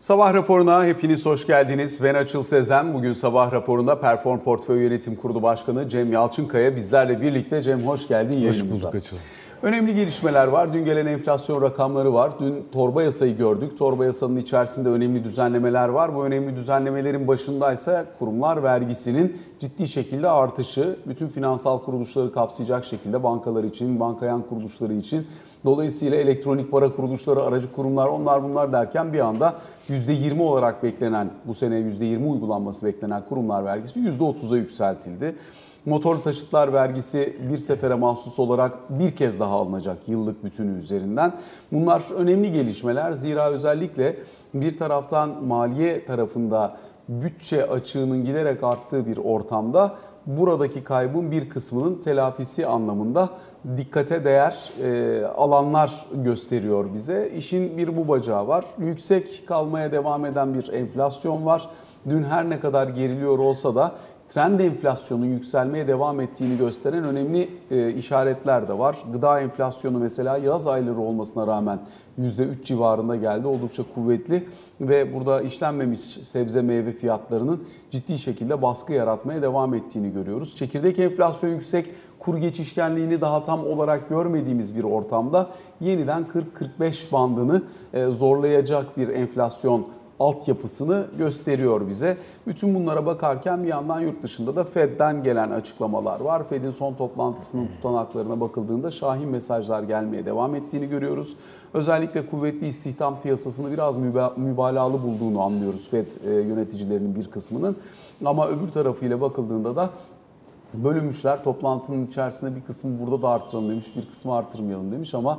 Sabah raporuna hepiniz hoş geldiniz. Ben Açıl Sezen. Bugün sabah raporunda Perform Portföy Yönetim Kurulu Başkanı Cem Yalçınkaya bizlerle birlikte. Cem hoş geldin yayınımıza. Hoş bulduk Açıl. Önemli gelişmeler var. Dün gelen enflasyon rakamları var. Dün torba yasayı gördük. Torba yasanın içerisinde önemli düzenlemeler var. Bu önemli düzenlemelerin başındaysa kurumlar vergisinin ciddi şekilde artışı. Bütün finansal kuruluşları kapsayacak şekilde bankalar için, bankayan kuruluşları için. Dolayısıyla elektronik para kuruluşları, aracı kurumlar onlar bunlar derken bir anda %20 olarak beklenen, bu sene %20 uygulanması beklenen kurumlar vergisi %30'a yükseltildi. Motor taşıtlar vergisi bir sefere mahsus olarak bir kez daha alınacak yıllık bütünü üzerinden. Bunlar önemli gelişmeler. Zira özellikle bir taraftan maliye tarafında bütçe açığının giderek arttığı bir ortamda buradaki kaybın bir kısmının telafisi anlamında dikkate değer e, alanlar gösteriyor bize. İşin bir bu bacağı var. Yüksek kalmaya devam eden bir enflasyon var. Dün her ne kadar geriliyor olsa da trend enflasyonun yükselmeye devam ettiğini gösteren önemli e, işaretler de var. Gıda enflasyonu mesela yaz ayları olmasına rağmen %3 civarında geldi. Oldukça kuvvetli ve burada işlenmemiş sebze meyve fiyatlarının ciddi şekilde baskı yaratmaya devam ettiğini görüyoruz. Çekirdek enflasyon yüksek, kur geçişkenliğini daha tam olarak görmediğimiz bir ortamda yeniden 40-45 bandını e, zorlayacak bir enflasyon altyapısını gösteriyor bize. Bütün bunlara bakarken bir yandan yurt dışında da Fed'den gelen açıklamalar var. Fed'in son toplantısının tutanaklarına bakıldığında şahin mesajlar gelmeye devam ettiğini görüyoruz. Özellikle kuvvetli istihdam piyasasını biraz mübalağalı bulduğunu anlıyoruz Fed e, yöneticilerinin bir kısmının. Ama öbür tarafıyla bakıldığında da bölünmüşler. Toplantının içerisinde bir kısmı burada da artıralım demiş, bir kısmı artırmayalım demiş ama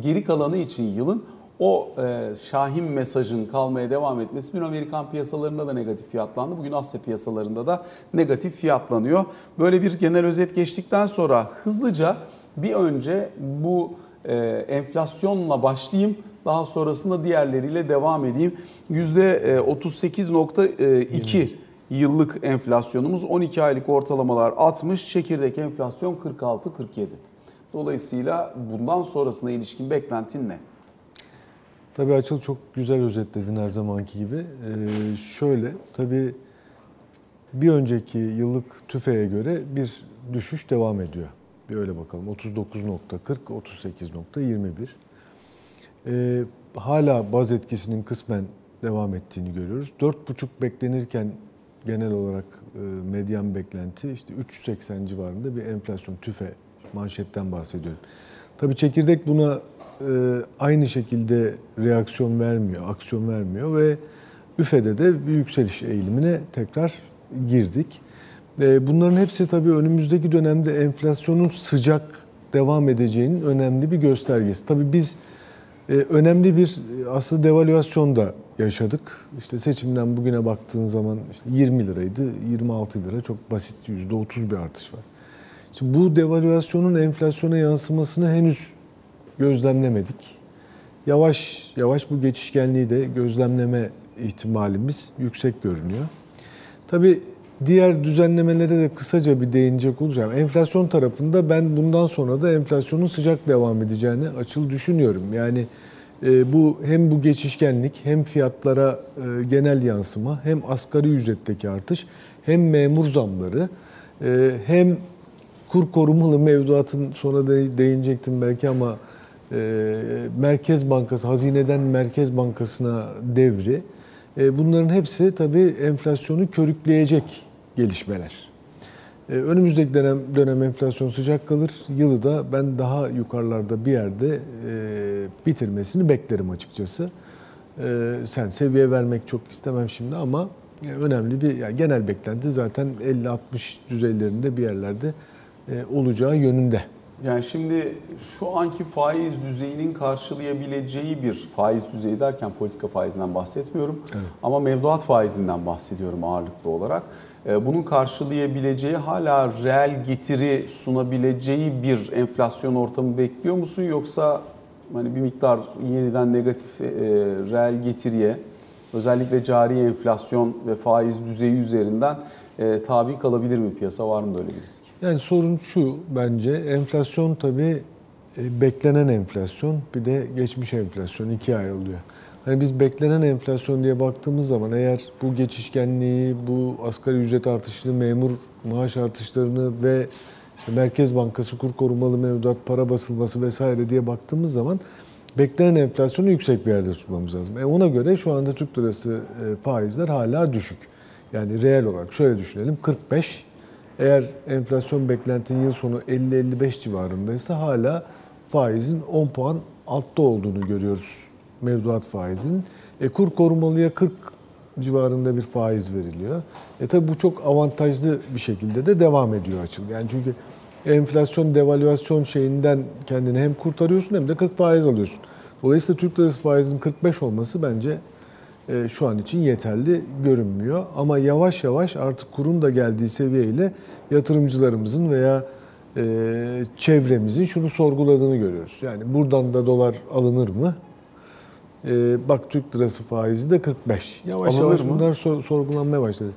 geri kalanı için yılın o e, şahin mesajın kalmaya devam etmesi dün Amerikan piyasalarında da negatif fiyatlandı. Bugün Asya piyasalarında da negatif fiyatlanıyor. Böyle bir genel özet geçtikten sonra hızlıca bir önce bu e, enflasyonla başlayayım. Daha sonrasında diğerleriyle devam edeyim. %38.2 e, yıllık enflasyonumuz 12 aylık ortalamalar 60, çekirdek enflasyon 46-47. Dolayısıyla bundan sonrasına ilişkin beklentin ne? Tabii Açıl çok güzel özetledin her zamanki gibi. Ee, şöyle, tabii bir önceki yıllık tüfeğe göre bir düşüş devam ediyor. Bir öyle bakalım. 39.40, 38.21. Ee, hala baz etkisinin kısmen devam ettiğini görüyoruz. 4.5 beklenirken genel olarak e, medyan beklenti işte 3.80 civarında bir enflasyon tüfe manşetten bahsediyorum. Tabii çekirdek buna e, aynı şekilde reaksiyon vermiyor, aksiyon vermiyor ve üfede de bir yükseliş eğilimine tekrar girdik. E, bunların hepsi tabii önümüzdeki dönemde enflasyonun sıcak devam edeceğinin önemli bir göstergesi. Tabii biz e, önemli bir aslında devalüasyon da yaşadık. İşte seçimden bugüne baktığın zaman işte 20 liraydı, 26 lira çok basit %30 bir artış var. Şimdi bu devalüasyonun enflasyona yansımasını henüz gözlemlemedik. Yavaş yavaş bu geçişkenliği de gözlemleme ihtimalimiz yüksek görünüyor. Tabii diğer düzenlemelere de kısaca bir değinecek olacağım. Enflasyon tarafında ben bundan sonra da enflasyonun sıcak devam edeceğini açıl düşünüyorum. Yani e, bu hem bu geçişkenlik hem fiyatlara e, genel yansıma hem asgari ücretteki artış hem memur zamları e, hem kur korumalı mevduatın sonra da değinecektim belki ama e, Merkez Bankası, hazineden Merkez Bankası'na devri. E, bunların hepsi tabii enflasyonu körükleyecek gelişmeler. E, önümüzdeki dönem, dönem enflasyon sıcak kalır. Yılı da ben daha yukarılarda bir yerde bitirmesini beklerim açıkçası. Sen seviye vermek çok istemem şimdi ama önemli bir yani genel beklenti zaten 50-60 düzeylerinde bir yerlerde olacağı yönünde. Yani şimdi şu anki faiz düzeyinin karşılayabileceği bir faiz düzeyi derken politika faizinden bahsetmiyorum. Evet. Ama mevduat faizinden bahsediyorum ağırlıklı olarak. Ee, bunun karşılayabileceği hala reel getiri sunabileceği bir enflasyon ortamı bekliyor musun? Yoksa hani bir miktar yeniden negatif e, reel getiriye özellikle cari enflasyon ve faiz düzeyi üzerinden e, tabi kalabilir mi piyasa? Var mı böyle bir risk? Yani sorun şu bence enflasyon tabii e, beklenen enflasyon bir de geçmiş enflasyon ikiye ayrılıyor. Hani biz beklenen enflasyon diye baktığımız zaman eğer bu geçişkenliği, bu asgari ücret artışını, memur maaş artışlarını ve işte Merkez Bankası kur korumalı mevduat, para basılması vesaire diye baktığımız zaman beklenen enflasyonu yüksek bir yerde tutmamız lazım. E ona göre şu anda Türk lirası e, faizler hala düşük. Yani reel olarak şöyle düşünelim 45 eğer enflasyon beklentin yıl sonu 50-55 civarındaysa hala faizin 10 puan altta olduğunu görüyoruz mevduat faizinin. E, kur korumalıya 40 civarında bir faiz veriliyor. E tabi bu çok avantajlı bir şekilde de devam ediyor açıl. Yani çünkü enflasyon devalüasyon şeyinden kendini hem kurtarıyorsun hem de 40 faiz alıyorsun. Dolayısıyla Türk lirası faizinin 45 olması bence şu an için yeterli görünmüyor. Ama yavaş yavaş artık kurun da geldiği seviyeyle yatırımcılarımızın veya e, çevremizin şunu sorguladığını görüyoruz. Yani buradan da dolar alınır mı? E, bak Türk lirası faizi de 45. Yavaş Alınır yavaş mı? bunlar sor- sorgulanmaya başladı.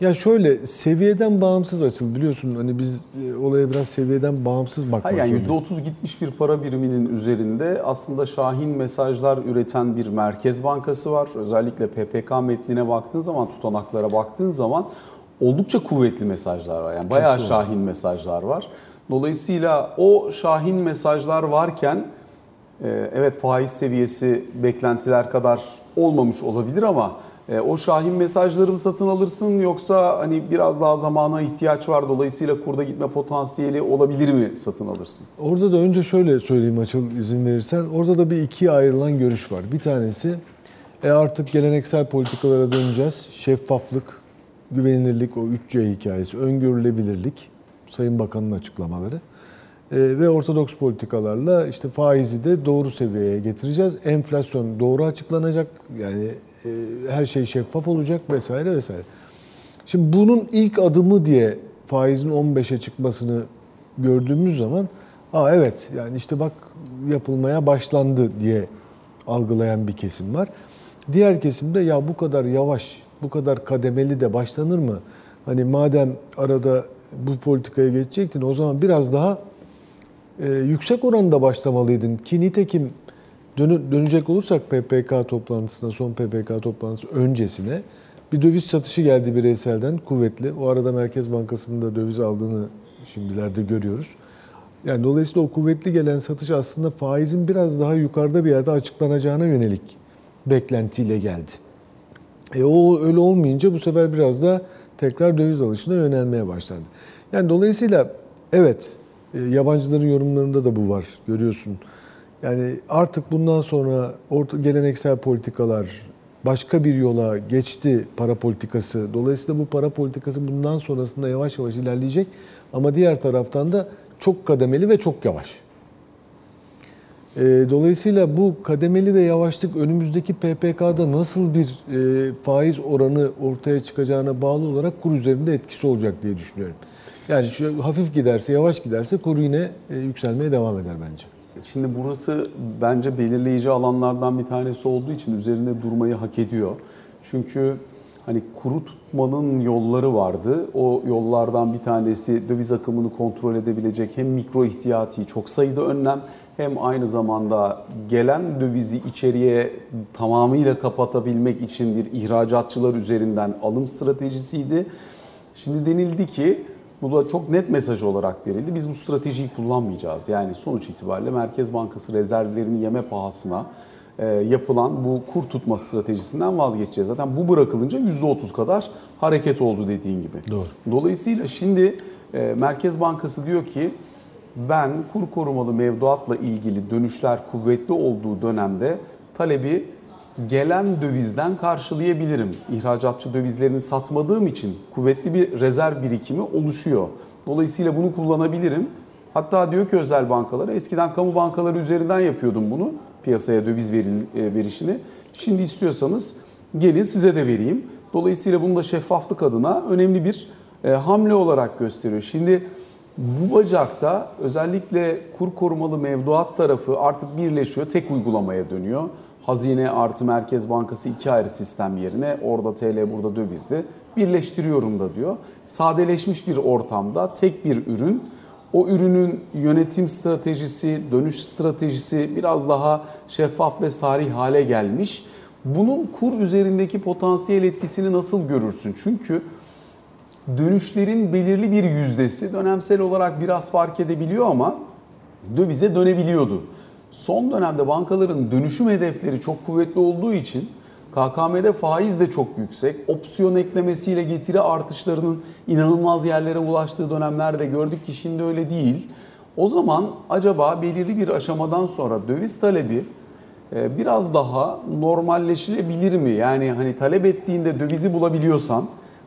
Ya şöyle seviyeden bağımsız açıl biliyorsun hani biz e, olaya biraz seviyeden bağımsız bakmak Hayır, yani zorundayız. %30 gitmiş bir para biriminin üzerinde aslında şahin mesajlar üreten bir merkez bankası var. Özellikle PPK metnine baktığın zaman, tutanaklara baktığın zaman oldukça kuvvetli mesajlar var. Yani bayağı şahin mesajlar var. Dolayısıyla o şahin mesajlar varken e, evet faiz seviyesi beklentiler kadar olmamış olabilir ama e, o şahin mesajları mı satın alırsın yoksa hani biraz daha zamana ihtiyaç var dolayısıyla kurda gitme potansiyeli olabilir mi satın alırsın? Orada da önce şöyle söyleyeyim Açıl izin verirsen. Orada da bir ikiye ayrılan görüş var. Bir tanesi e artık geleneksel politikalara döneceğiz. Şeffaflık, güvenilirlik, o 3C hikayesi, öngörülebilirlik, Sayın Bakan'ın açıklamaları. E, ve ortodoks politikalarla işte faizi de doğru seviyeye getireceğiz. Enflasyon doğru açıklanacak. Yani her şey şeffaf olacak vesaire vesaire. Şimdi bunun ilk adımı diye faizin 15'e çıkmasını gördüğümüz zaman Aa evet yani işte bak yapılmaya başlandı diye algılayan bir kesim var. Diğer kesimde ya bu kadar yavaş, bu kadar kademeli de başlanır mı? Hani madem arada bu politikaya geçecektin o zaman biraz daha e, yüksek oranda başlamalıydın ki nitekim dönü- dönecek olursak PPK toplantısına, son PPK toplantısı öncesine bir döviz satışı geldi bireyselden kuvvetli. O arada Merkez Bankası'nın da döviz aldığını şimdilerde görüyoruz. Yani dolayısıyla o kuvvetli gelen satış aslında faizin biraz daha yukarıda bir yerde açıklanacağına yönelik beklentiyle geldi. E o öyle olmayınca bu sefer biraz da tekrar döviz alışına yönelmeye başlandı. Yani dolayısıyla evet e, yabancıların yorumlarında da bu var görüyorsun. Yani artık bundan sonra orta, geleneksel politikalar başka bir yola geçti para politikası. Dolayısıyla bu para politikası bundan sonrasında yavaş yavaş ilerleyecek. Ama diğer taraftan da çok kademeli ve çok yavaş. E, Dolayısıyla bu kademeli ve yavaşlık önümüzdeki PPK'da nasıl bir e, faiz oranı ortaya çıkacağına bağlı olarak kur üzerinde etkisi olacak diye düşünüyorum. Yani şu hafif giderse, yavaş giderse kur yine e, yükselmeye devam eder bence. Şimdi burası bence belirleyici alanlardan bir tanesi olduğu için üzerinde durmayı hak ediyor. Çünkü hani kuru tutmanın yolları vardı. O yollardan bir tanesi döviz akımını kontrol edebilecek hem mikro ihtiyati çok sayıda önlem hem aynı zamanda gelen dövizi içeriye tamamıyla kapatabilmek için bir ihracatçılar üzerinden alım stratejisiydi. Şimdi denildi ki bu da çok net mesaj olarak verildi. Biz bu stratejiyi kullanmayacağız. Yani sonuç itibariyle Merkez Bankası rezervlerini yeme pahasına e, yapılan bu kur tutma stratejisinden vazgeçeceğiz. Zaten bu bırakılınca %30 kadar hareket oldu dediğin gibi. Doğru. Dolayısıyla şimdi e, Merkez Bankası diyor ki ben kur korumalı mevduatla ilgili dönüşler kuvvetli olduğu dönemde talebi gelen dövizden karşılayabilirim. İhracatçı dövizlerini satmadığım için kuvvetli bir rezerv birikimi oluşuyor. Dolayısıyla bunu kullanabilirim. Hatta diyor ki özel bankalara eskiden kamu bankaları üzerinden yapıyordum bunu piyasaya döviz veril, e, verişini. Şimdi istiyorsanız gelin size de vereyim. Dolayısıyla bunu da şeffaflık adına önemli bir e, hamle olarak gösteriyor. Şimdi bu bacakta özellikle kur korumalı mevduat tarafı artık birleşiyor, tek uygulamaya dönüyor. Hazine artı Merkez Bankası iki ayrı sistem yerine orada TL burada dövizde birleştiriyorum da diyor. Sadeleşmiş bir ortamda tek bir ürün o ürünün yönetim stratejisi, dönüş stratejisi biraz daha şeffaf ve sarih hale gelmiş. Bunun kur üzerindeki potansiyel etkisini nasıl görürsün? Çünkü dönüşlerin belirli bir yüzdesi dönemsel olarak biraz fark edebiliyor ama dövize dönebiliyordu. Son dönemde bankaların dönüşüm hedefleri çok kuvvetli olduğu için KKM'de faiz de çok yüksek. Opsiyon eklemesiyle getiri artışlarının inanılmaz yerlere ulaştığı dönemlerde gördük ki şimdi öyle değil. O zaman acaba belirli bir aşamadan sonra döviz talebi e, biraz daha normalleşilebilir mi? Yani hani talep ettiğinde dövizi bulabiliyorsan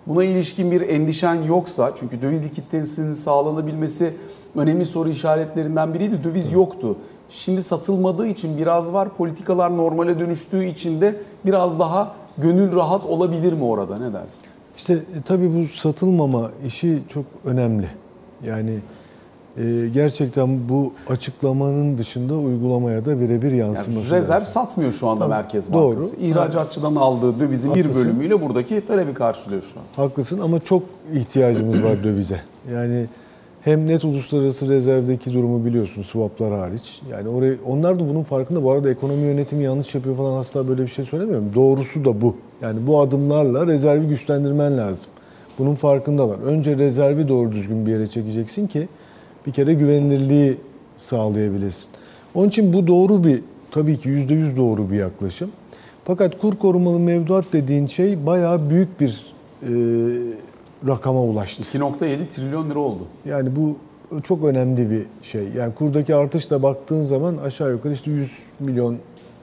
buna ilişkin bir endişen yoksa çünkü döviz likiditesinin sağlanabilmesi önemli soru işaretlerinden biriydi. Döviz yoktu. Şimdi satılmadığı için biraz var. Politikalar normale dönüştüğü için de biraz daha gönül rahat olabilir mi orada? Ne dersin? İşte e, tabii bu satılmama işi çok önemli. Yani e, gerçekten bu açıklamanın dışında uygulamaya da birebir yansıması Yani rezerv lazım. satmıyor şu anda Tabii, Merkez doğru. Bankası. İhracatçıdan aldığı dövizin bir bölümüyle buradaki talebi karşılıyor şu an. Haklısın ama çok ihtiyacımız var dövize. Yani hem net uluslararası rezervdeki durumu biliyorsun swaplar hariç. Yani oraya onlar da bunun farkında. Bu arada ekonomi yönetimi yanlış yapıyor falan asla böyle bir şey söylemiyorum. Doğrusu da bu. Yani bu adımlarla rezervi güçlendirmen lazım. Bunun farkındalar. Önce rezervi doğru düzgün bir yere çekeceksin ki bir kere güvenilirliği sağlayabilesin. Onun için bu doğru bir tabii ki %100 doğru bir yaklaşım. Fakat kur korumalı mevduat dediğin şey bayağı büyük bir e, rakama ulaştı. 2.7 trilyon lira oldu. Yani bu çok önemli bir şey. Yani kurdaki artışla baktığın zaman aşağı yukarı işte 100 milyon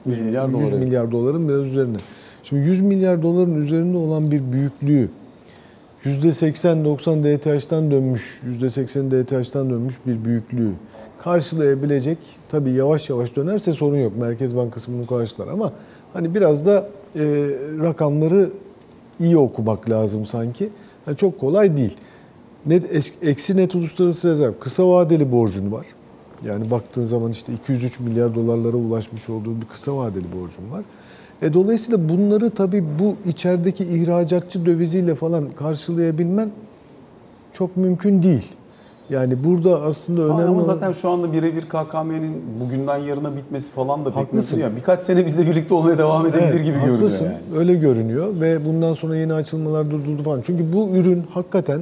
100 milyar 100 dolar. milyar doların biraz üzerinde. Şimdi 100 milyar doların üzerinde olan bir büyüklüğü %80-90 DTH'dan dönmüş, %80 DTH'dan dönmüş bir büyüklüğü karşılayabilecek tabii yavaş yavaş dönerse sorun yok. Merkez Bankası bunu karşılar ama hani biraz da e, rakamları iyi okumak lazım sanki. Yani çok kolay değil. Net, eksi net uluslararası rezerv kısa vadeli borcun var. Yani baktığın zaman işte 203 milyar dolarlara ulaşmış olduğu bir kısa vadeli borcun var. E dolayısıyla bunları tabii bu içerideki ihracatçı döviziyle falan karşılayabilmen çok mümkün değil. Yani burada aslında önemli Ama zaten şu anda birebir KKM'nin bugünden yarına bitmesi falan da pek mümkün ya. Birkaç sene bizle birlikte olmaya devam edebilir Evet, gibi görünüyor yani. Öyle görünüyor ve bundan sonra yeni açılmalar durdurdu falan. Çünkü bu ürün hakikaten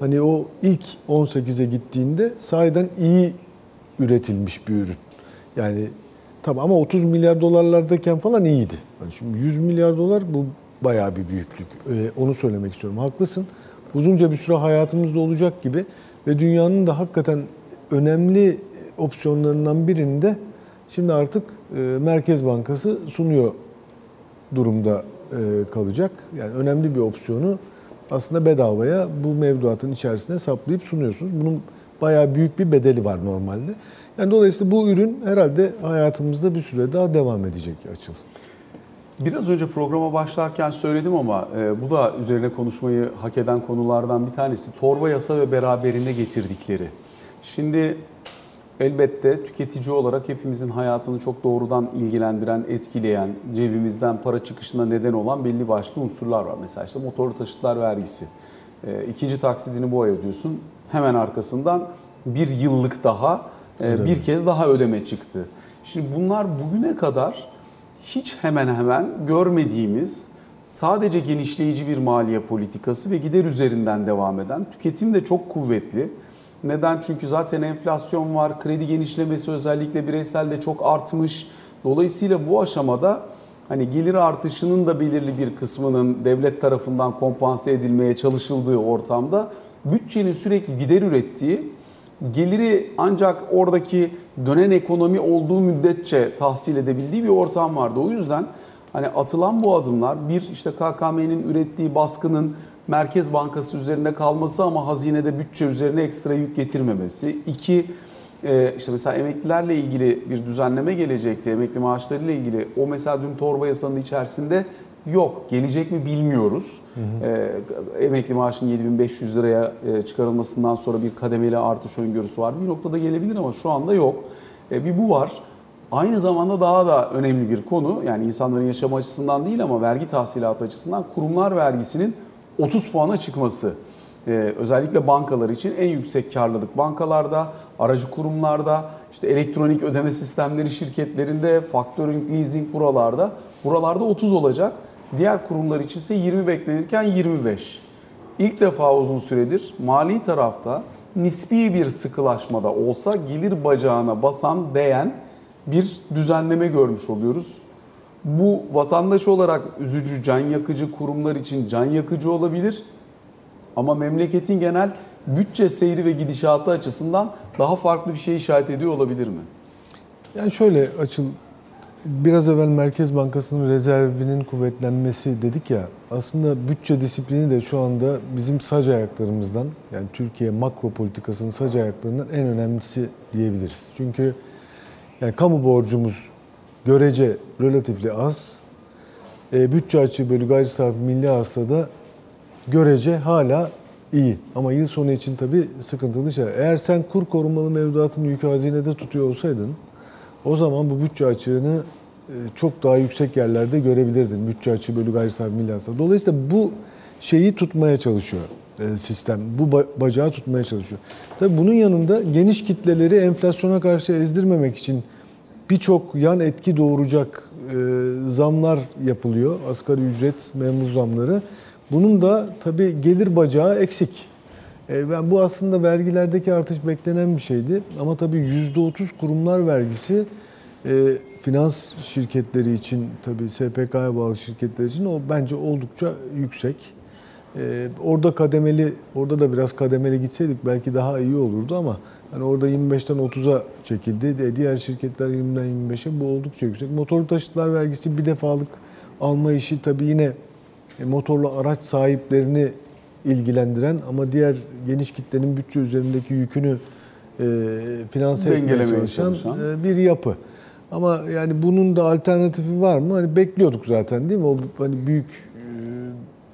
hani o ilk 18'e gittiğinde sahiden iyi üretilmiş bir ürün. Yani tabii ama 30 milyar dolarlardayken falan iyiydi. Yani şimdi 100 milyar dolar bu bayağı bir büyüklük. Ee, onu söylemek istiyorum. Haklısın. Uzunca bir süre hayatımızda olacak gibi ve dünyanın da hakikaten önemli opsiyonlarından birini de şimdi artık e, Merkez Bankası sunuyor durumda e, kalacak. Yani önemli bir opsiyonu aslında bedavaya bu mevduatın içerisine saplayıp sunuyorsunuz. Bunun bayağı büyük bir bedeli var normalde. Yani dolayısıyla bu ürün herhalde hayatımızda bir süre daha devam edecek açıl. Biraz önce programa başlarken söyledim ama e, bu da üzerine konuşmayı hak eden konulardan bir tanesi. Torba yasa ve beraberinde getirdikleri. Şimdi elbette tüketici olarak hepimizin hayatını çok doğrudan ilgilendiren, etkileyen, cebimizden para çıkışına neden olan belli başlı unsurlar var. Mesela işte motorlu taşıtlar vergisi. E, ikinci taksidini bu ay ödüyorsun. Hemen arkasından bir yıllık daha e, bir kez daha ödeme çıktı. Şimdi bunlar bugüne kadar hiç hemen hemen görmediğimiz sadece genişleyici bir maliye politikası ve gider üzerinden devam eden tüketim de çok kuvvetli. Neden? Çünkü zaten enflasyon var, kredi genişlemesi özellikle bireyselde çok artmış. Dolayısıyla bu aşamada hani gelir artışının da belirli bir kısmının devlet tarafından kompanse edilmeye çalışıldığı ortamda bütçenin sürekli gider ürettiği geliri ancak oradaki dönen ekonomi olduğu müddetçe tahsil edebildiği bir ortam vardı. O yüzden hani atılan bu adımlar bir işte KKM'nin ürettiği baskının Merkez Bankası üzerine kalması ama hazinede bütçe üzerine ekstra yük getirmemesi. İki e, işte mesela emeklilerle ilgili bir düzenleme gelecekti. Emekli maaşlarıyla ilgili o mesela dün torba yasanın içerisinde yok. Gelecek mi bilmiyoruz. Ee, emekli maaşının 7500 liraya e, çıkarılmasından sonra bir kademeli artış öngörüsü vardı. Bir noktada gelebilir ama şu anda yok. E, bir bu var. Aynı zamanda daha da önemli bir konu yani insanların yaşam açısından değil ama vergi tahsilatı açısından kurumlar vergisinin 30 puana çıkması. Ee, özellikle bankalar için en yüksek karlılık bankalarda, aracı kurumlarda, işte elektronik ödeme sistemleri şirketlerinde, factoring, leasing buralarda. Buralarda 30 olacak. Diğer kurumlar için ise 20 beklenirken 25. İlk defa uzun süredir mali tarafta nispi bir sıkılaşmada olsa gelir bacağına basan değen bir düzenleme görmüş oluyoruz. Bu vatandaş olarak üzücü, can yakıcı kurumlar için can yakıcı olabilir. Ama memleketin genel bütçe seyri ve gidişatı açısından daha farklı bir şey işaret ediyor olabilir mi? Yani şöyle açıl biraz evvel Merkez Bankası'nın rezervinin kuvvetlenmesi dedik ya aslında bütçe disiplini de şu anda bizim sac ayaklarımızdan yani Türkiye makro politikasının sac ayaklarından en önemlisi diyebiliriz. Çünkü yani kamu borcumuz görece relatifli az. E, bütçe açığı bölü gayri safi milli hasılada görece hala iyi. Ama yıl sonu için tabii sıkıntılı şey. Eğer sen kur korumalı mevduatın yükü hazinede tutuyor olsaydın o zaman bu bütçe açığını e, çok daha yüksek yerlerde görebilirdin. Bütçe açığı bölü gayri safi milli hasıla. Dolayısıyla bu şeyi tutmaya çalışıyor e, sistem. Bu bacağı tutmaya çalışıyor. Tabii bunun yanında geniş kitleleri enflasyona karşı ezdirmemek için birçok yan etki doğuracak e, zamlar yapılıyor. Asgari ücret, memur zamları. Bunun da tabii gelir bacağı eksik. Ben bu aslında vergilerdeki artış beklenen bir şeydi. Ama tabii %30 kurumlar vergisi e, finans şirketleri için tabii SPK'ya bağlı şirketler için o bence oldukça yüksek. E, orada kademeli, orada da biraz kademeli gitseydik belki daha iyi olurdu ama hani orada 25'ten 30'a çekildi. Diğer şirketler 20'den 25'e bu oldukça yüksek. Motorlu taşıtlar vergisi bir defalık alma işi tabii yine e, motorlu araç sahiplerini ilgilendiren ama diğer geniş kitlenin bütçe üzerindeki yükünü e, finanse etmeye çalışan, e, bir yapı. Ama yani bunun da alternatifi var mı? Hani bekliyorduk zaten değil mi? O hani büyük e,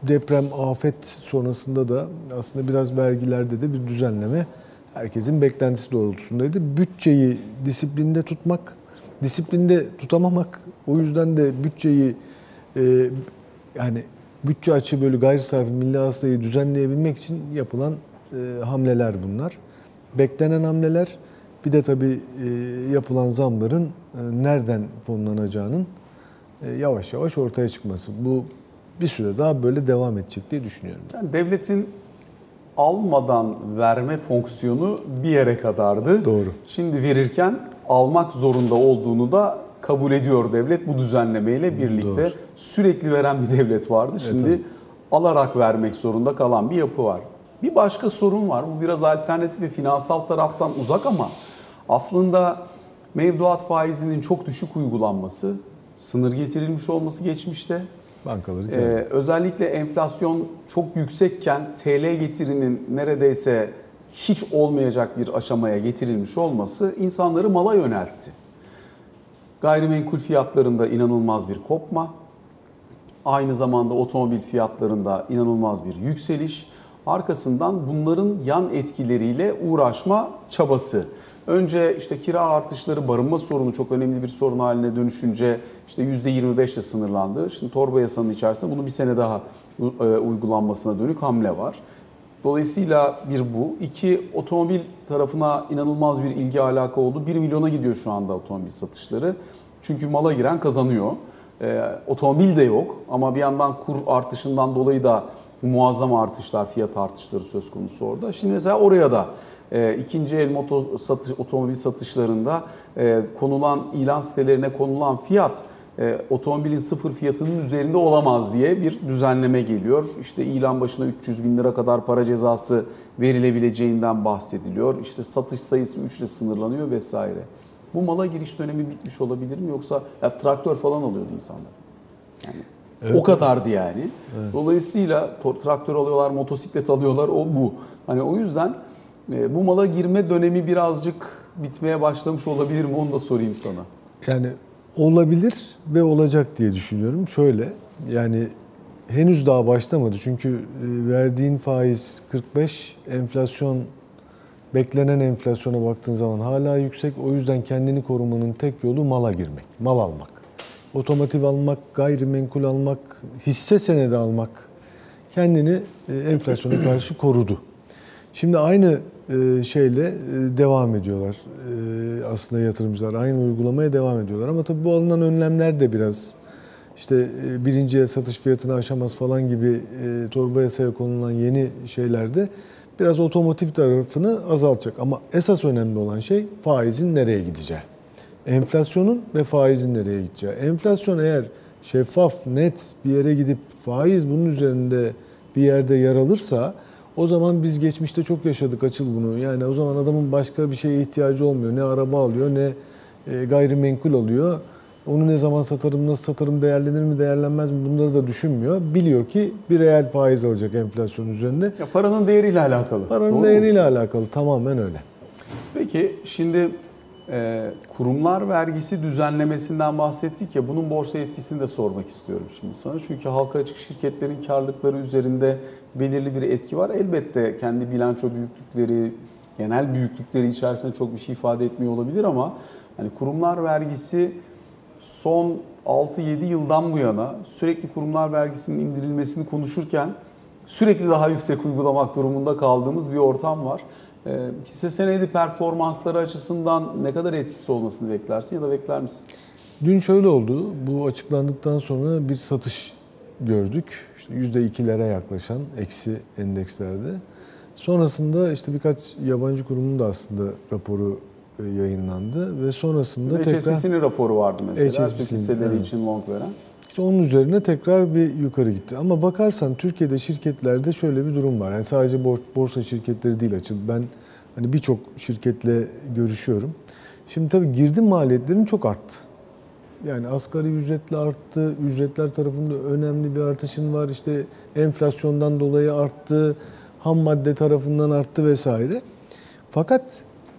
deprem, afet sonrasında da aslında biraz vergilerde de bir düzenleme herkesin beklentisi doğrultusundaydı. Bütçeyi disiplinde tutmak, disiplinde tutamamak, o yüzden de bütçeyi e, yani bütçe açığı bölü gayri safi milli hasılayı düzenleyebilmek için yapılan e, hamleler bunlar. Beklenen hamleler bir de tabii e, yapılan zamların e, nereden fonlanacağının e, yavaş yavaş ortaya çıkması. Bu bir süre daha böyle devam edecek diye düşünüyorum. Yani devletin almadan verme fonksiyonu bir yere kadardı. Doğru. Şimdi verirken almak zorunda olduğunu da kabul ediyor devlet bu düzenlemeyle birlikte. Doğru. Sürekli veren bir devlet vardı. Şimdi evet, alarak vermek zorunda kalan bir yapı var. Bir başka sorun var. Bu biraz alternatif ve finansal taraftan uzak ama aslında mevduat faizinin çok düşük uygulanması, sınır getirilmiş olması geçmişte. Bankaları ee, özellikle enflasyon çok yüksekken TL getirinin neredeyse hiç olmayacak bir aşamaya getirilmiş olması insanları mala yöneltti. Gayrimenkul fiyatlarında inanılmaz bir kopma. Aynı zamanda otomobil fiyatlarında inanılmaz bir yükseliş. Arkasından bunların yan etkileriyle uğraşma çabası. Önce işte kira artışları, barınma sorunu çok önemli bir sorun haline dönüşünce işte %25 ile sınırlandı. Şimdi torba yasanın içerisinde bunu bir sene daha e, uygulanmasına dönük hamle var. Dolayısıyla bir bu. iki otomobil tarafına inanılmaz bir ilgi alaka oldu. 1 milyona gidiyor şu anda otomobil satışları. Çünkü mala giren kazanıyor. Ee, otomobil de yok ama bir yandan kur artışından dolayı da muazzam artışlar, fiyat artışları söz konusu orada. Şimdi mesela oraya da e, ikinci el moto satış, otomobil satışlarında e, konulan ilan sitelerine konulan fiyat e, otomobilin sıfır fiyatının üzerinde olamaz diye bir düzenleme geliyor. İşte ilan başına 300 bin lira kadar para cezası verilebileceğinden bahsediliyor. İşte satış sayısı 3 ile sınırlanıyor vesaire. Bu mala giriş dönemi bitmiş olabilir mi yoksa ya traktör falan alıyordu insanlar. Yani evet. o kadardı yani. Evet. Dolayısıyla traktör alıyorlar, motosiklet alıyorlar o bu. Hani o yüzden e, bu mala girme dönemi birazcık bitmeye başlamış olabilir mi onu da sorayım sana. Yani olabilir ve olacak diye düşünüyorum. Şöyle yani henüz daha başlamadı. Çünkü e, verdiğin faiz 45, enflasyon beklenen enflasyona baktığın zaman hala yüksek. O yüzden kendini korumanın tek yolu mala girmek, mal almak. Otomotiv almak, gayrimenkul almak, hisse senedi almak kendini e, enflasyona karşı korudu. Şimdi aynı e, şeyle e, devam ediyorlar e, aslında yatırımcılar. Aynı uygulamaya devam ediyorlar. Ama tabii bu alınan önlemler de biraz işte birinciye satış fiyatını aşamaz falan gibi torba yasaya konulan yeni şeylerde biraz otomotiv tarafını azaltacak. Ama esas önemli olan şey faizin nereye gideceği. Enflasyonun ve faizin nereye gideceği. Enflasyon eğer şeffaf, net bir yere gidip faiz bunun üzerinde bir yerde yer alırsa o zaman biz geçmişte çok yaşadık açıl bunu. Yani o zaman adamın başka bir şeye ihtiyacı olmuyor. Ne araba alıyor ne e, gayrimenkul alıyor. Onu ne zaman satarım, nasıl satarım, değerlenir mi, değerlenmez mi bunları da düşünmüyor. Biliyor ki bir reel faiz alacak enflasyon üzerinde. Ya paranın değeriyle alakalı. Paranın Doğru mu? değeriyle alakalı tamamen öyle. Peki şimdi kurumlar vergisi düzenlemesinden bahsettik ya bunun borsa etkisini de sormak istiyorum şimdi sana. Çünkü halka açık şirketlerin karlılıkları üzerinde belirli bir etki var. Elbette kendi bilanço büyüklükleri, genel büyüklükleri içerisinde çok bir şey ifade etmiyor olabilir ama hani kurumlar vergisi son 6-7 yıldan bu yana sürekli kurumlar vergisinin indirilmesini konuşurken sürekli daha yüksek uygulamak durumunda kaldığımız bir ortam var. Ee, hisse senedi performansları açısından ne kadar etkisi olmasını beklersin ya da bekler misin? Dün şöyle oldu. Bu açıklandıktan sonra bir satış gördük. İşte %2'lere yaklaşan eksi endekslerde. Sonrasında işte birkaç yabancı kurumun da aslında raporu e, yayınlandı ve sonrasında tekrar HSBC'nin raporu vardı mesela. HSBC'nin, hisseleri evet. için long veren. İşte onun üzerine tekrar bir yukarı gitti. Ama bakarsan Türkiye'de şirketlerde şöyle bir durum var. Yani sadece bor- borsa şirketleri değil açıl. Ben hani birçok şirketle görüşüyorum. Şimdi tabii girdi maliyetlerin çok arttı. Yani asgari ücretli arttı, ücretler tarafında önemli bir artışın var. İşte enflasyondan dolayı arttı, ham madde tarafından arttı vesaire. Fakat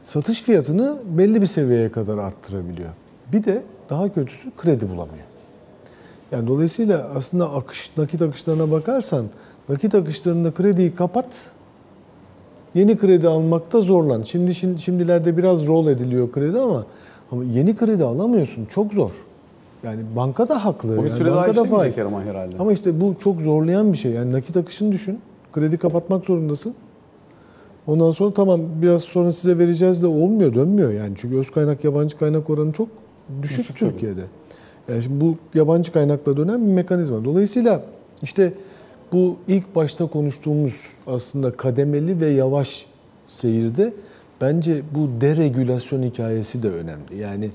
satış fiyatını belli bir seviyeye kadar arttırabiliyor. Bir de daha kötüsü kredi bulamıyor. Yani dolayısıyla aslında akış, nakit akışlarına bakarsan nakit akışlarında krediyi kapat, yeni kredi almakta zorlan. Şimdi, şimdi şimdilerde biraz rol ediliyor kredi ama ama yeni kredi alamıyorsun. Çok zor. Yani banka da haklı. O bir yani süre daha banka da faiz. ama herhalde. Ama işte bu çok zorlayan bir şey. Yani nakit akışını düşün. Kredi kapatmak zorundasın. Ondan sonra tamam biraz sonra size vereceğiz de olmuyor, dönmüyor yani. Çünkü öz kaynak yabancı kaynak oranı çok düşük, Düşük tabii. Yani bu yabancı kaynakla dönen bir mekanizma. Dolayısıyla işte bu ilk başta konuştuğumuz aslında kademeli ve yavaş seyirde bence bu deregülasyon hikayesi de önemli. Yani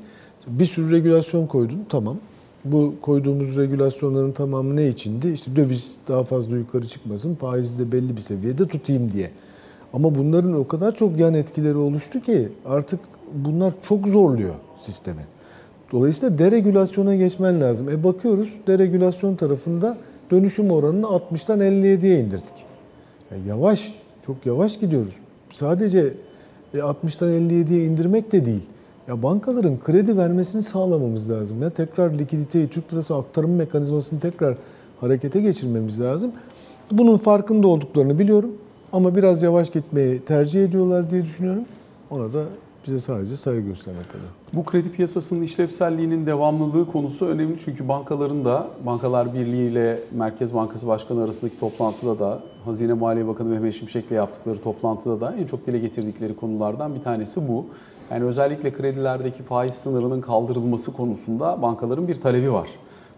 bir sürü regülasyon koydun tamam. Bu koyduğumuz regülasyonların tamamı ne içindi? İşte döviz daha fazla yukarı çıkmasın, faizi de belli bir seviyede tutayım diye. Ama bunların o kadar çok yan etkileri oluştu ki artık bunlar çok zorluyor sistemi. Dolayısıyla deregülasyona geçmen lazım. E bakıyoruz deregülasyon tarafında dönüşüm oranını 60'tan 57'ye indirdik. Ya yavaş, çok yavaş gidiyoruz. Sadece e, 60'tan 57'ye indirmek de değil. Ya bankaların kredi vermesini sağlamamız lazım. Ya tekrar likiditeyi, Türk lirası aktarım mekanizmasını tekrar harekete geçirmemiz lazım. Bunun farkında olduklarını biliyorum. Ama biraz yavaş gitmeyi tercih ediyorlar diye düşünüyorum. Ona da bize sadece saygı göstermek kadar. Bu kredi piyasasının işlevselliğinin devamlılığı konusu önemli çünkü bankaların da Bankalar Birliği ile Merkez Bankası Başkanı arasındaki toplantıda da Hazine Maliye Bakanı Mehmet Şimşek'le yaptıkları toplantıda da en çok dile getirdikleri konulardan bir tanesi bu. Yani özellikle kredilerdeki faiz sınırının kaldırılması konusunda bankaların bir talebi var.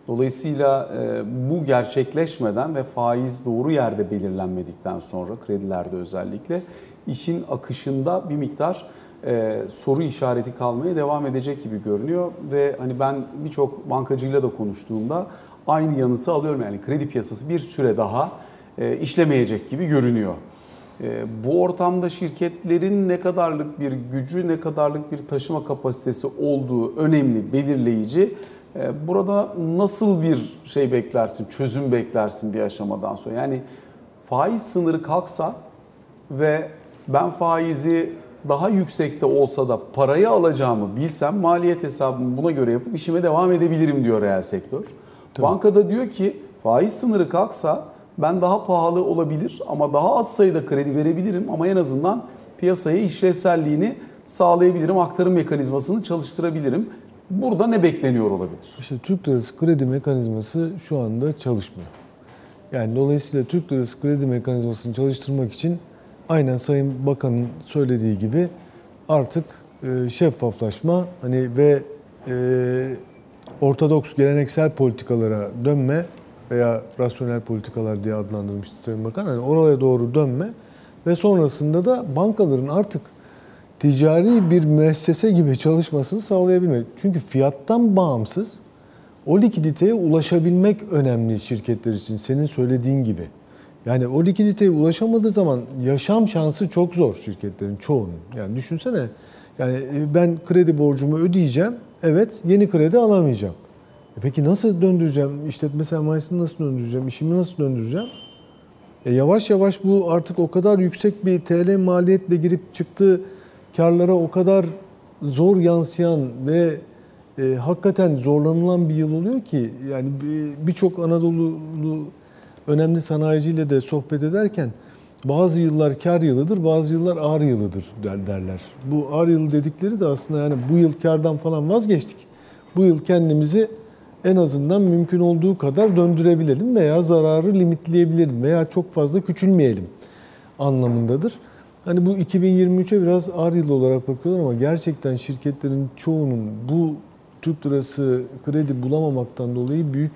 Dolayısıyla e, bu gerçekleşmeden ve faiz doğru yerde belirlenmedikten sonra kredilerde özellikle işin akışında bir miktar e, soru işareti kalmaya devam edecek gibi görünüyor ve hani ben birçok bankacıyla da konuştuğumda aynı yanıtı alıyorum yani kredi piyasası bir süre daha e, işlemeyecek gibi görünüyor. E, bu ortamda şirketlerin ne kadarlık bir gücü, ne kadarlık bir taşıma kapasitesi olduğu önemli, belirleyici. E, burada nasıl bir şey beklersin, çözüm beklersin bir aşamadan sonra? Yani faiz sınırı kalksa ve ben faizi daha yüksekte olsa da parayı alacağımı bilsem maliyet hesabımı buna göre yapıp işime devam edebilirim diyor reel sektör. Bankada diyor ki faiz sınırı kalksa ben daha pahalı olabilir ama daha az sayıda kredi verebilirim ama en azından piyasaya işlevselliğini sağlayabilirim, aktarım mekanizmasını çalıştırabilirim. Burada ne bekleniyor olabilir? İşte Türk lirası kredi mekanizması şu anda çalışmıyor. Yani dolayısıyla Türk lirası kredi mekanizmasını çalıştırmak için aynen Sayın Bakan'ın söylediği gibi artık e, şeffaflaşma hani ve e, ortodoks geleneksel politikalara dönme veya rasyonel politikalar diye adlandırmıştı Sayın Bakan. Hani oraya doğru dönme ve sonrasında da bankaların artık ticari bir müessese gibi çalışmasını sağlayabilmek. Çünkü fiyattan bağımsız o likiditeye ulaşabilmek önemli şirketler için senin söylediğin gibi. Yani o likiditeye ulaşamadığı zaman yaşam şansı çok zor şirketlerin çoğunun. Yani düşünsene yani e, ben kredi borcumu ödeyeceğim. Evet yeni kredi alamayacağım. E peki nasıl döndüreceğim? İşletme sermayesini nasıl döndüreceğim? İşimi nasıl döndüreceğim? E yavaş yavaş bu artık o kadar yüksek bir TL maliyetle girip çıktığı karlara o kadar zor yansıyan ve e, hakikaten zorlanılan bir yıl oluyor ki yani bir- birçok Anadolu'lu önemli sanayiciyle de sohbet ederken bazı yıllar kar yılıdır, bazı yıllar ağır yılıdır der- derler. Bu ağır yıl dedikleri de aslında yani bu yıl kardan falan vazgeçtik. Bu yıl kendimizi en azından mümkün olduğu kadar döndürebilelim veya zararı limitleyebilelim veya çok fazla küçülmeyelim anlamındadır. Hani bu 2023'e biraz ağır yıl olarak bakıyorlar ama gerçekten şirketlerin çoğunun bu Türk lirası kredi bulamamaktan dolayı büyük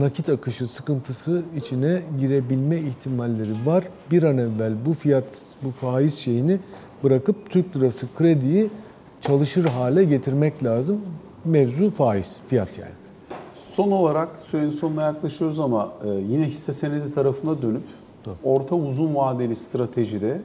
nakit akışı sıkıntısı içine girebilme ihtimalleri var. Bir an evvel bu fiyat, bu faiz şeyini bırakıp Türk lirası krediyi çalışır hale getirmek lazım. Mevzu faiz, fiyat yani. Son olarak sürenin sonuna yaklaşıyoruz ama e, yine hisse senedi tarafına dönüp orta uzun vadeli stratejide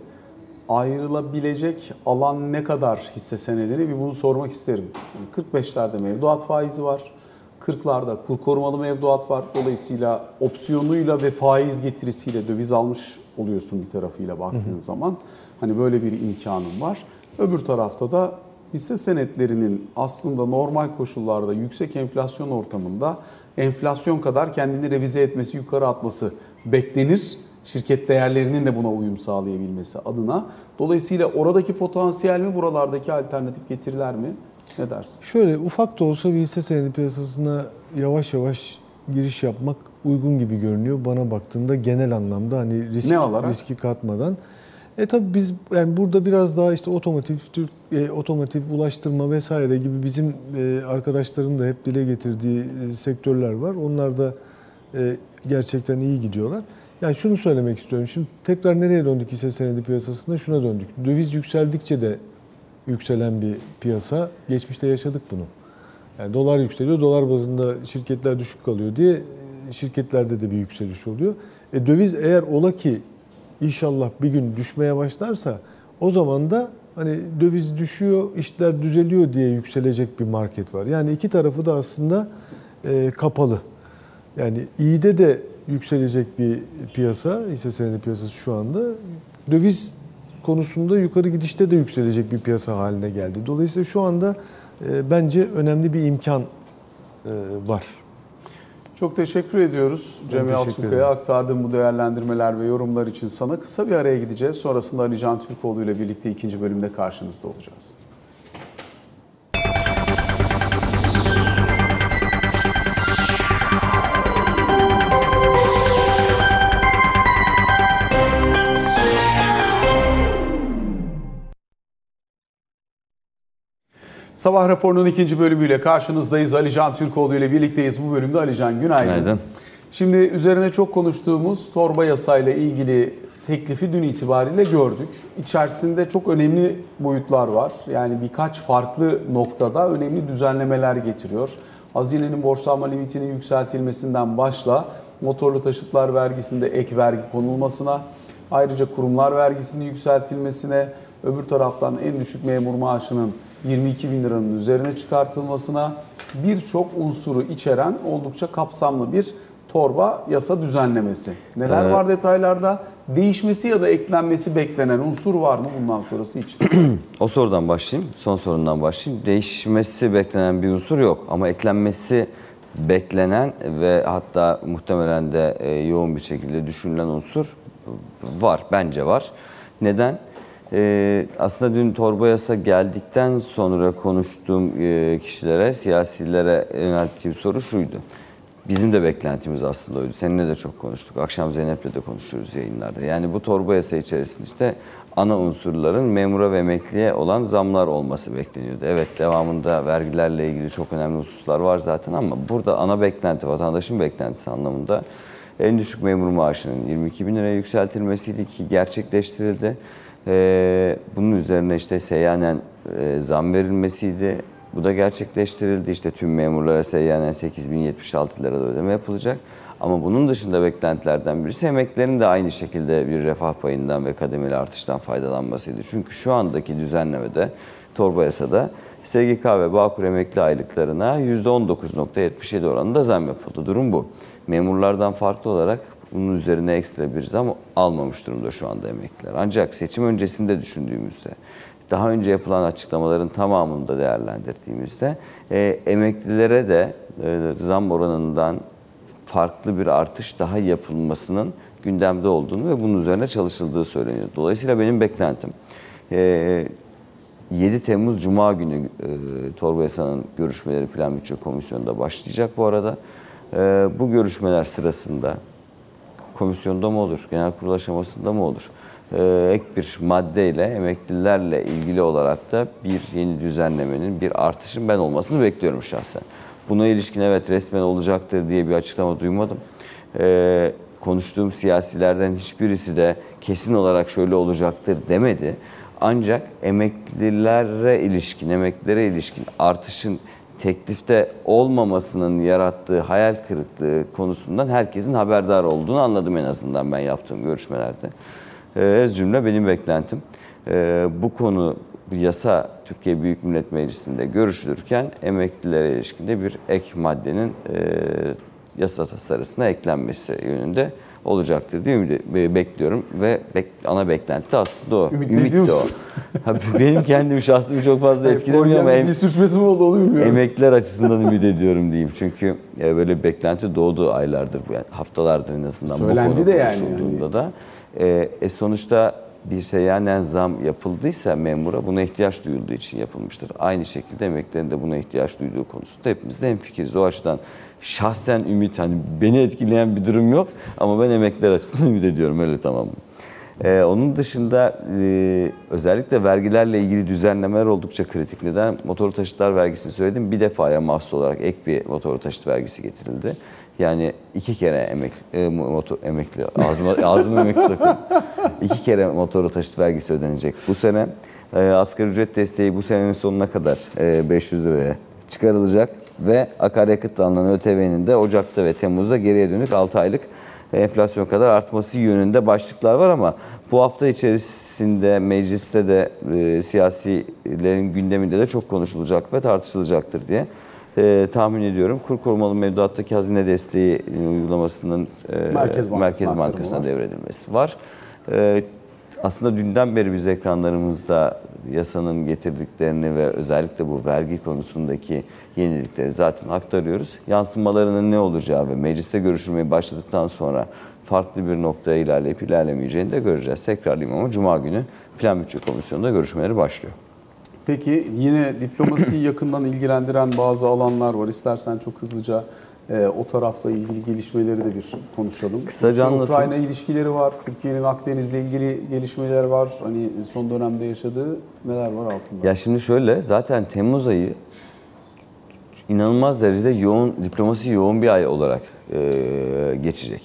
ayrılabilecek alan ne kadar hisse senedini bir bunu sormak isterim. Yani 45'lerde mevduat faizi var. 40'larda kur korumalı mevduat var. Dolayısıyla opsiyonuyla ve faiz getirisiyle döviz almış oluyorsun bir tarafıyla baktığın zaman. Hani böyle bir imkanın var. Öbür tarafta da hisse senetlerinin aslında normal koşullarda yüksek enflasyon ortamında enflasyon kadar kendini revize etmesi, yukarı atması beklenir. Şirket değerlerinin de buna uyum sağlayabilmesi adına. Dolayısıyla oradaki potansiyel mi, buralardaki alternatif getiriler mi? Ne dersin? Şöyle ufak da olsa bir hisse senedi piyasasına yavaş yavaş giriş yapmak uygun gibi görünüyor bana baktığında genel anlamda hani risk, riski katmadan. E tabi biz yani burada biraz daha işte otomotiv, Türk e, otomotiv, ulaştırma vesaire gibi bizim e, arkadaşların da hep dile getirdiği e, sektörler var. Onlar da e, gerçekten iyi gidiyorlar. Yani şunu söylemek istiyorum. Şimdi tekrar nereye döndük hisse senedi piyasasında? Şuna döndük. Döviz yükseldikçe de yükselen bir piyasa. Geçmişte yaşadık bunu. Yani dolar yükseliyor, dolar bazında şirketler düşük kalıyor diye e, şirketlerde de bir yükseliş oluyor. E döviz eğer ola ki inşallah bir gün düşmeye başlarsa o zaman da hani döviz düşüyor, işler düzeliyor diye yükselecek bir market var. Yani iki tarafı da aslında e, kapalı. Yani iyide de yükselecek bir piyasa, hisse senedi piyasası şu anda. Döviz konusunda yukarı gidişte de yükselecek bir piyasa haline geldi. Dolayısıyla şu anda e, bence önemli bir imkan e, var. Çok teşekkür ediyoruz Cem teşekkür Yalçınkaya ederim. aktardığım bu değerlendirmeler ve yorumlar için sana. Kısa bir araya gideceğiz. Sonrasında Ali Can Türkoğlu ile birlikte ikinci bölümde karşınızda olacağız. Sabah raporunun ikinci bölümüyle karşınızdayız. Ali Can Türkoğlu ile birlikteyiz. Bu bölümde Ali Can günaydın. Günaydın. Şimdi üzerine çok konuştuğumuz torba yasayla ilgili teklifi dün itibariyle gördük. İçerisinde çok önemli boyutlar var. Yani birkaç farklı noktada önemli düzenlemeler getiriyor. Hazinenin borçlanma limitinin yükseltilmesinden başla motorlu taşıtlar vergisinde ek vergi konulmasına, ayrıca kurumlar vergisinin yükseltilmesine, öbür taraftan en düşük memur maaşının 22 bin liranın üzerine çıkartılmasına birçok unsuru içeren oldukça kapsamlı bir torba yasa düzenlemesi. Neler Evet. var detaylarda? Değişmesi ya da eklenmesi beklenen unsur var mı bundan sonrası için? O sorudan başlayayım, son sorundan başlayayım. Değişmesi beklenen bir unsur yok ama eklenmesi beklenen ve hatta muhtemelen de e, yoğun bir şekilde düşünülen unsur var, bence var. Neden? E, aslında dün torba yasa geldikten sonra konuştuğum e, kişilere, siyasilere yönelttiğim soru şuydu. Bizim de beklentimiz aslında oydu. Seninle de çok konuştuk. Akşam Zeynep'le de konuşuyoruz yayınlarda. Yani bu torba yasa içerisinde işte ana unsurların memura ve emekliye olan zamlar olması bekleniyordu. Evet devamında vergilerle ilgili çok önemli hususlar var zaten ama burada ana beklenti, vatandaşın beklentisi anlamında en düşük memur maaşının 22 bin liraya yükseltilmesiydi ki gerçekleştirildi. Ee, bunun üzerine işte seyyanen e, zam verilmesiydi. Bu da gerçekleştirildi. İşte tüm memurlara seyyanen 8076 lirada ödeme yapılacak. Ama bunun dışında beklentilerden birisi emeklilerin de aynı şekilde bir refah payından ve kademeli artıştan faydalanmasıydı. Çünkü şu andaki düzenlemede, torba yasada SGK ve Bağkur emekli aylıklarına %19.77 oranında zam yapıldı. Durum bu. Memurlardan farklı olarak bunun üzerine ekstra bir zam almamış durumda şu anda emekliler. Ancak seçim öncesinde düşündüğümüzde, daha önce yapılan açıklamaların tamamını da değerlendirdiğimizde e, emeklilere de e, zam oranından farklı bir artış daha yapılmasının gündemde olduğunu ve bunun üzerine çalışıldığı söyleniyor. Dolayısıyla benim beklentim e, 7 Temmuz Cuma günü e, torba yasanın görüşmeleri Plan Bütçe Komisyonu'nda başlayacak bu arada. E, bu görüşmeler sırasında komisyonda mı olur, genel kurul aşamasında mı olur? E, ek bir maddeyle emeklilerle ilgili olarak da bir yeni düzenlemenin, bir artışın ben olmasını bekliyorum şahsen. Buna ilişkin evet resmen olacaktır diye bir açıklama duymadım. E, konuştuğum siyasilerden hiçbirisi de kesin olarak şöyle olacaktır demedi. Ancak emeklilere ilişkin, emeklilere ilişkin artışın teklifte olmamasının yarattığı hayal kırıklığı konusundan herkesin haberdar olduğunu anladım en azından ben yaptığım görüşmelerde. Ee, cümle benim beklentim. Ee, bu konu yasa Türkiye Büyük Millet Meclisi'nde görüşülürken emeklilere ilişkin de bir ek maddenin e, yasa tasarısına eklenmesi yönünde olacaktır diye ümit- bekliyorum ve bek- ana beklenti aslında o. Ümit Ümit de o. musun? Benim kendim şahsımı çok fazla etkilemiyor ama em- sürçmesi mi oldu onu bilmiyorum. emekliler açısından ümit ediyorum diyeyim. Çünkü e, böyle bir beklenti doğdu aylardır, yani haftalardır en azından Söylendi bu konu de yani. konuşulduğunda da. E, e, sonuçta bir seyyanen zam yapıldıysa memura buna ihtiyaç duyulduğu için yapılmıştır. Aynı şekilde emeklilerin de buna ihtiyaç duyduğu konusunda hepimiz de hemfikiriz. O açıdan şahsen ümit hani beni etkileyen bir durum yok ama ben emekliler açısından ümit ediyorum öyle tamam mı? Ee, onun dışında e, özellikle vergilerle ilgili düzenlemeler oldukça kritik. Neden? Motorlu taşıtlar vergisini söyledim. Bir defaya mahsus olarak ek bir motorlu taşıt vergisi getirildi. Yani iki kere emek, e, motor, emekli, ağzıma, ağzıma emekli takıyorum. İki kere motorlu taşıt vergisi ödenecek bu sene. E, asgari ücret desteği bu senenin sonuna kadar e, 500 liraya çıkarılacak. Ve akaryakıtla alınan ÖTV'nin de Ocak'ta ve Temmuz'da geriye dönük 6 aylık enflasyon kadar artması yönünde başlıklar var ama bu hafta içerisinde mecliste de e, siyasilerin gündeminde de çok konuşulacak ve tartışılacaktır diye e, tahmin ediyorum. Kur korumalı mevduattaki hazine desteği uygulamasının e, Merkez Bankası'na Merkez Bankası'na devredilmesi var. E, aslında dünden beri biz ekranlarımızda yasanın getirdiklerini ve özellikle bu vergi konusundaki yenilikleri zaten aktarıyoruz. Yansımalarının ne olacağı ve mecliste görüşülmeye başladıktan sonra farklı bir noktaya ilerleyip ilerlemeyeceğini de göreceğiz. Tekrarlayayım ama Cuma günü Plan Bütçe Komisyonu'nda görüşmeleri başlıyor. Peki yine diplomasiyi yakından ilgilendiren bazı alanlar var. İstersen çok hızlıca e, o tarafla ilgili gelişmeleri de bir konuşalım. Kısaca anlatayım. Ukrayna ilişkileri var. Türkiye'nin Akdeniz'le ilgili gelişmeler var. Hani son dönemde yaşadığı neler var altında? Ya şimdi şöyle zaten Temmuz ayı inanılmaz derecede yoğun diplomasi yoğun bir ay olarak e, geçecek.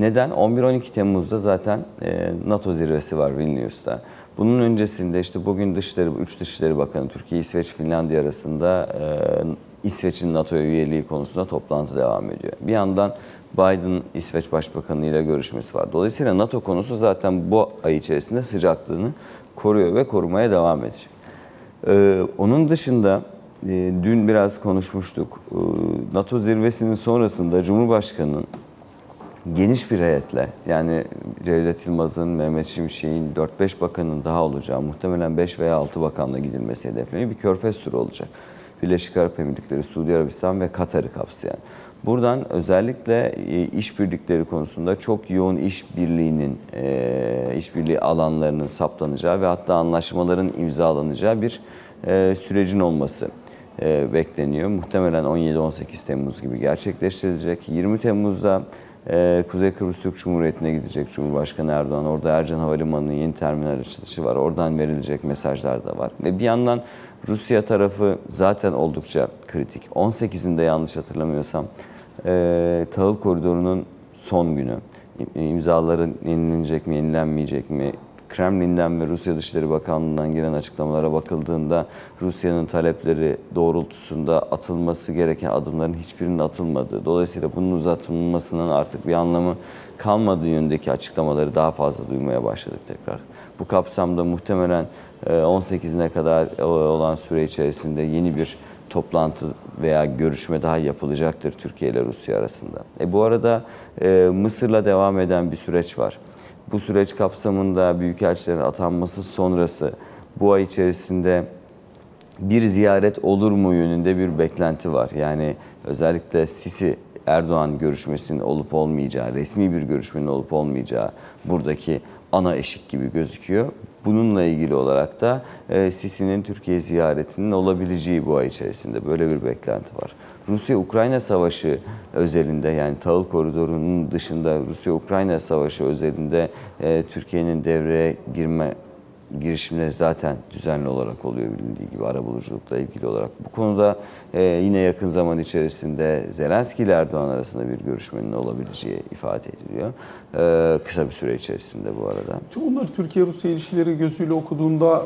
Neden? 11-12 Temmuz'da zaten e, NATO zirvesi var Vilnius'ta. Bunun öncesinde işte bugün Dışişleri, üç Dışişleri Bakanı Türkiye, İsveç, Finlandiya arasında e, İsveç'in NATO üyeliği konusunda toplantı devam ediyor. Bir yandan Biden İsveç Başbakanı ile görüşmesi var. Dolayısıyla NATO konusu zaten bu ay içerisinde sıcaklığını koruyor ve korumaya devam edecek. Ee, onun dışında e, dün biraz konuşmuştuk. Ee, NATO zirvesinin sonrasında Cumhurbaşkanı'nın geniş bir heyetle yani Cevdet Yılmaz'ın, Mehmet Şimşek'in 4-5 bakanın daha olacağı muhtemelen 5 veya 6 bakanla gidilmesi hedefleniyor. Bir körfez turu olacak. Birleşik Arap Emirlikleri, Suudi Arabistan ve Katar'ı kapsayan. Buradan özellikle e, işbirlikleri konusunda çok yoğun işbirliğinin, e, işbirliği alanlarının saptanacağı ve hatta anlaşmaların imzalanacağı bir e, sürecin olması bekleniyor. Muhtemelen 17-18 Temmuz gibi gerçekleştirilecek. 20 Temmuz'da Kuzey Kıbrıs Türk Cumhuriyeti'ne gidecek Cumhurbaşkanı Erdoğan. Orada Ercan Havalimanı'nın yeni terminal açılışı var. Oradan verilecek mesajlar da var. Ve bir yandan Rusya tarafı zaten oldukça kritik. 18'inde yanlış hatırlamıyorsam e, tahıl koridorunun son günü. İ- imzaları yenilenecek mi, yenilenmeyecek mi? Kremlin'den ve Rusya Dışişleri Bakanlığı'ndan gelen açıklamalara bakıldığında Rusya'nın talepleri doğrultusunda atılması gereken adımların hiçbirinin atılmadığı, dolayısıyla bunun uzatılmasının artık bir anlamı kalmadığı yönündeki açıklamaları daha fazla duymaya başladık tekrar. Bu kapsamda muhtemelen 18'ine kadar e, olan süre içerisinde yeni bir toplantı veya görüşme daha yapılacaktır Türkiye ile Rusya arasında. E bu arada e, Mısır'la devam eden bir süreç var. Bu süreç kapsamında büyükelçilerin atanması sonrası bu ay içerisinde bir ziyaret olur mu yönünde bir beklenti var. Yani özellikle Sisi Erdoğan görüşmesinin olup olmayacağı, resmi bir görüşmenin olup olmayacağı buradaki ana eşik gibi gözüküyor. Bununla ilgili olarak da e, Sisi'nin Türkiye ziyaretinin olabileceği bu ay içerisinde böyle bir beklenti var. Rusya-Ukrayna savaşı özelinde yani tahıl koridorunun dışında Rusya-Ukrayna savaşı özelinde e, Türkiye'nin devreye girme girişimleri zaten düzenli olarak oluyor bilindiği gibi arabuluculukla ilgili olarak. Bu konuda e, yine yakın zaman içerisinde Zelenski ile Erdoğan arasında bir görüşmenin olabileceği ifade ediliyor. E, kısa bir süre içerisinde bu arada. Tüm bunları Türkiye-Rusya ilişkileri gözüyle okuduğunda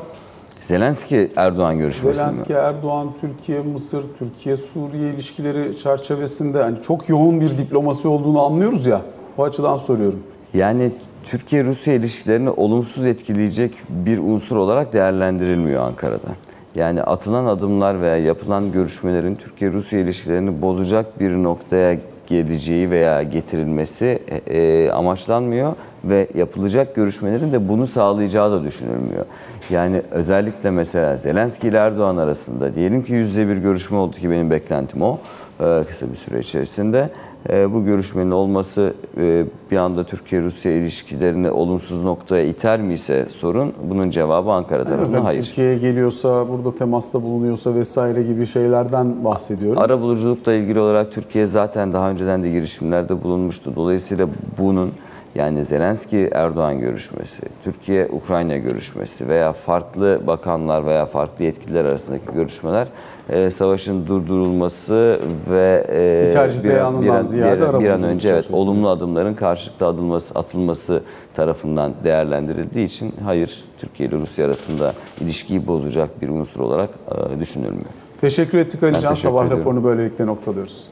Zelenski Erdoğan görüşmesi mi? Zelenski, Erdoğan, Türkiye, Mısır, Türkiye, Suriye ilişkileri çerçevesinde hani çok yoğun bir diplomasi olduğunu anlıyoruz ya. O açıdan soruyorum. Yani Türkiye-Rusya ilişkilerini olumsuz etkileyecek bir unsur olarak değerlendirilmiyor Ankara'da. Yani atılan adımlar veya yapılan görüşmelerin Türkiye-Rusya ilişkilerini bozacak bir noktaya geleceği veya getirilmesi e, e, amaçlanmıyor ve yapılacak görüşmelerin de bunu sağlayacağı da düşünülmüyor. Yani özellikle mesela Zelenski ile Erdoğan arasında diyelim ki yüzde bir görüşme oldu ki benim beklentim o e, kısa bir süre içerisinde. E, bu görüşmenin olması e, bir anda Türkiye-Rusya ilişkilerini olumsuz noktaya iter mi ise sorun bunun cevabı Ankara tarafından Yani hayır. Türkiye'ye geliyorsa, burada temasta bulunuyorsa vesaire gibi şeylerden bahsediyorum. Ara buluculukla ilgili olarak Türkiye zaten daha önceden de girişimlerde bulunmuştu. Dolayısıyla bunun yani Zelenski Erdoğan görüşmesi, Türkiye Ukrayna görüşmesi veya farklı bakanlar veya farklı yetkililer arasındaki görüşmeler e, savaşın durdurulması ve e, Bir beyanından ziyade bir, bir an önce evet olumlu adımların karşılıklı adılması, atılması tarafından değerlendirildiği için hayır Türkiye ile Rusya arasında ilişkiyi bozacak bir unsur olarak e, düşünülmüyor. Teşekkür ettik Ali Can. Sabah ediyorum. raporunu böylelikle noktalıyoruz.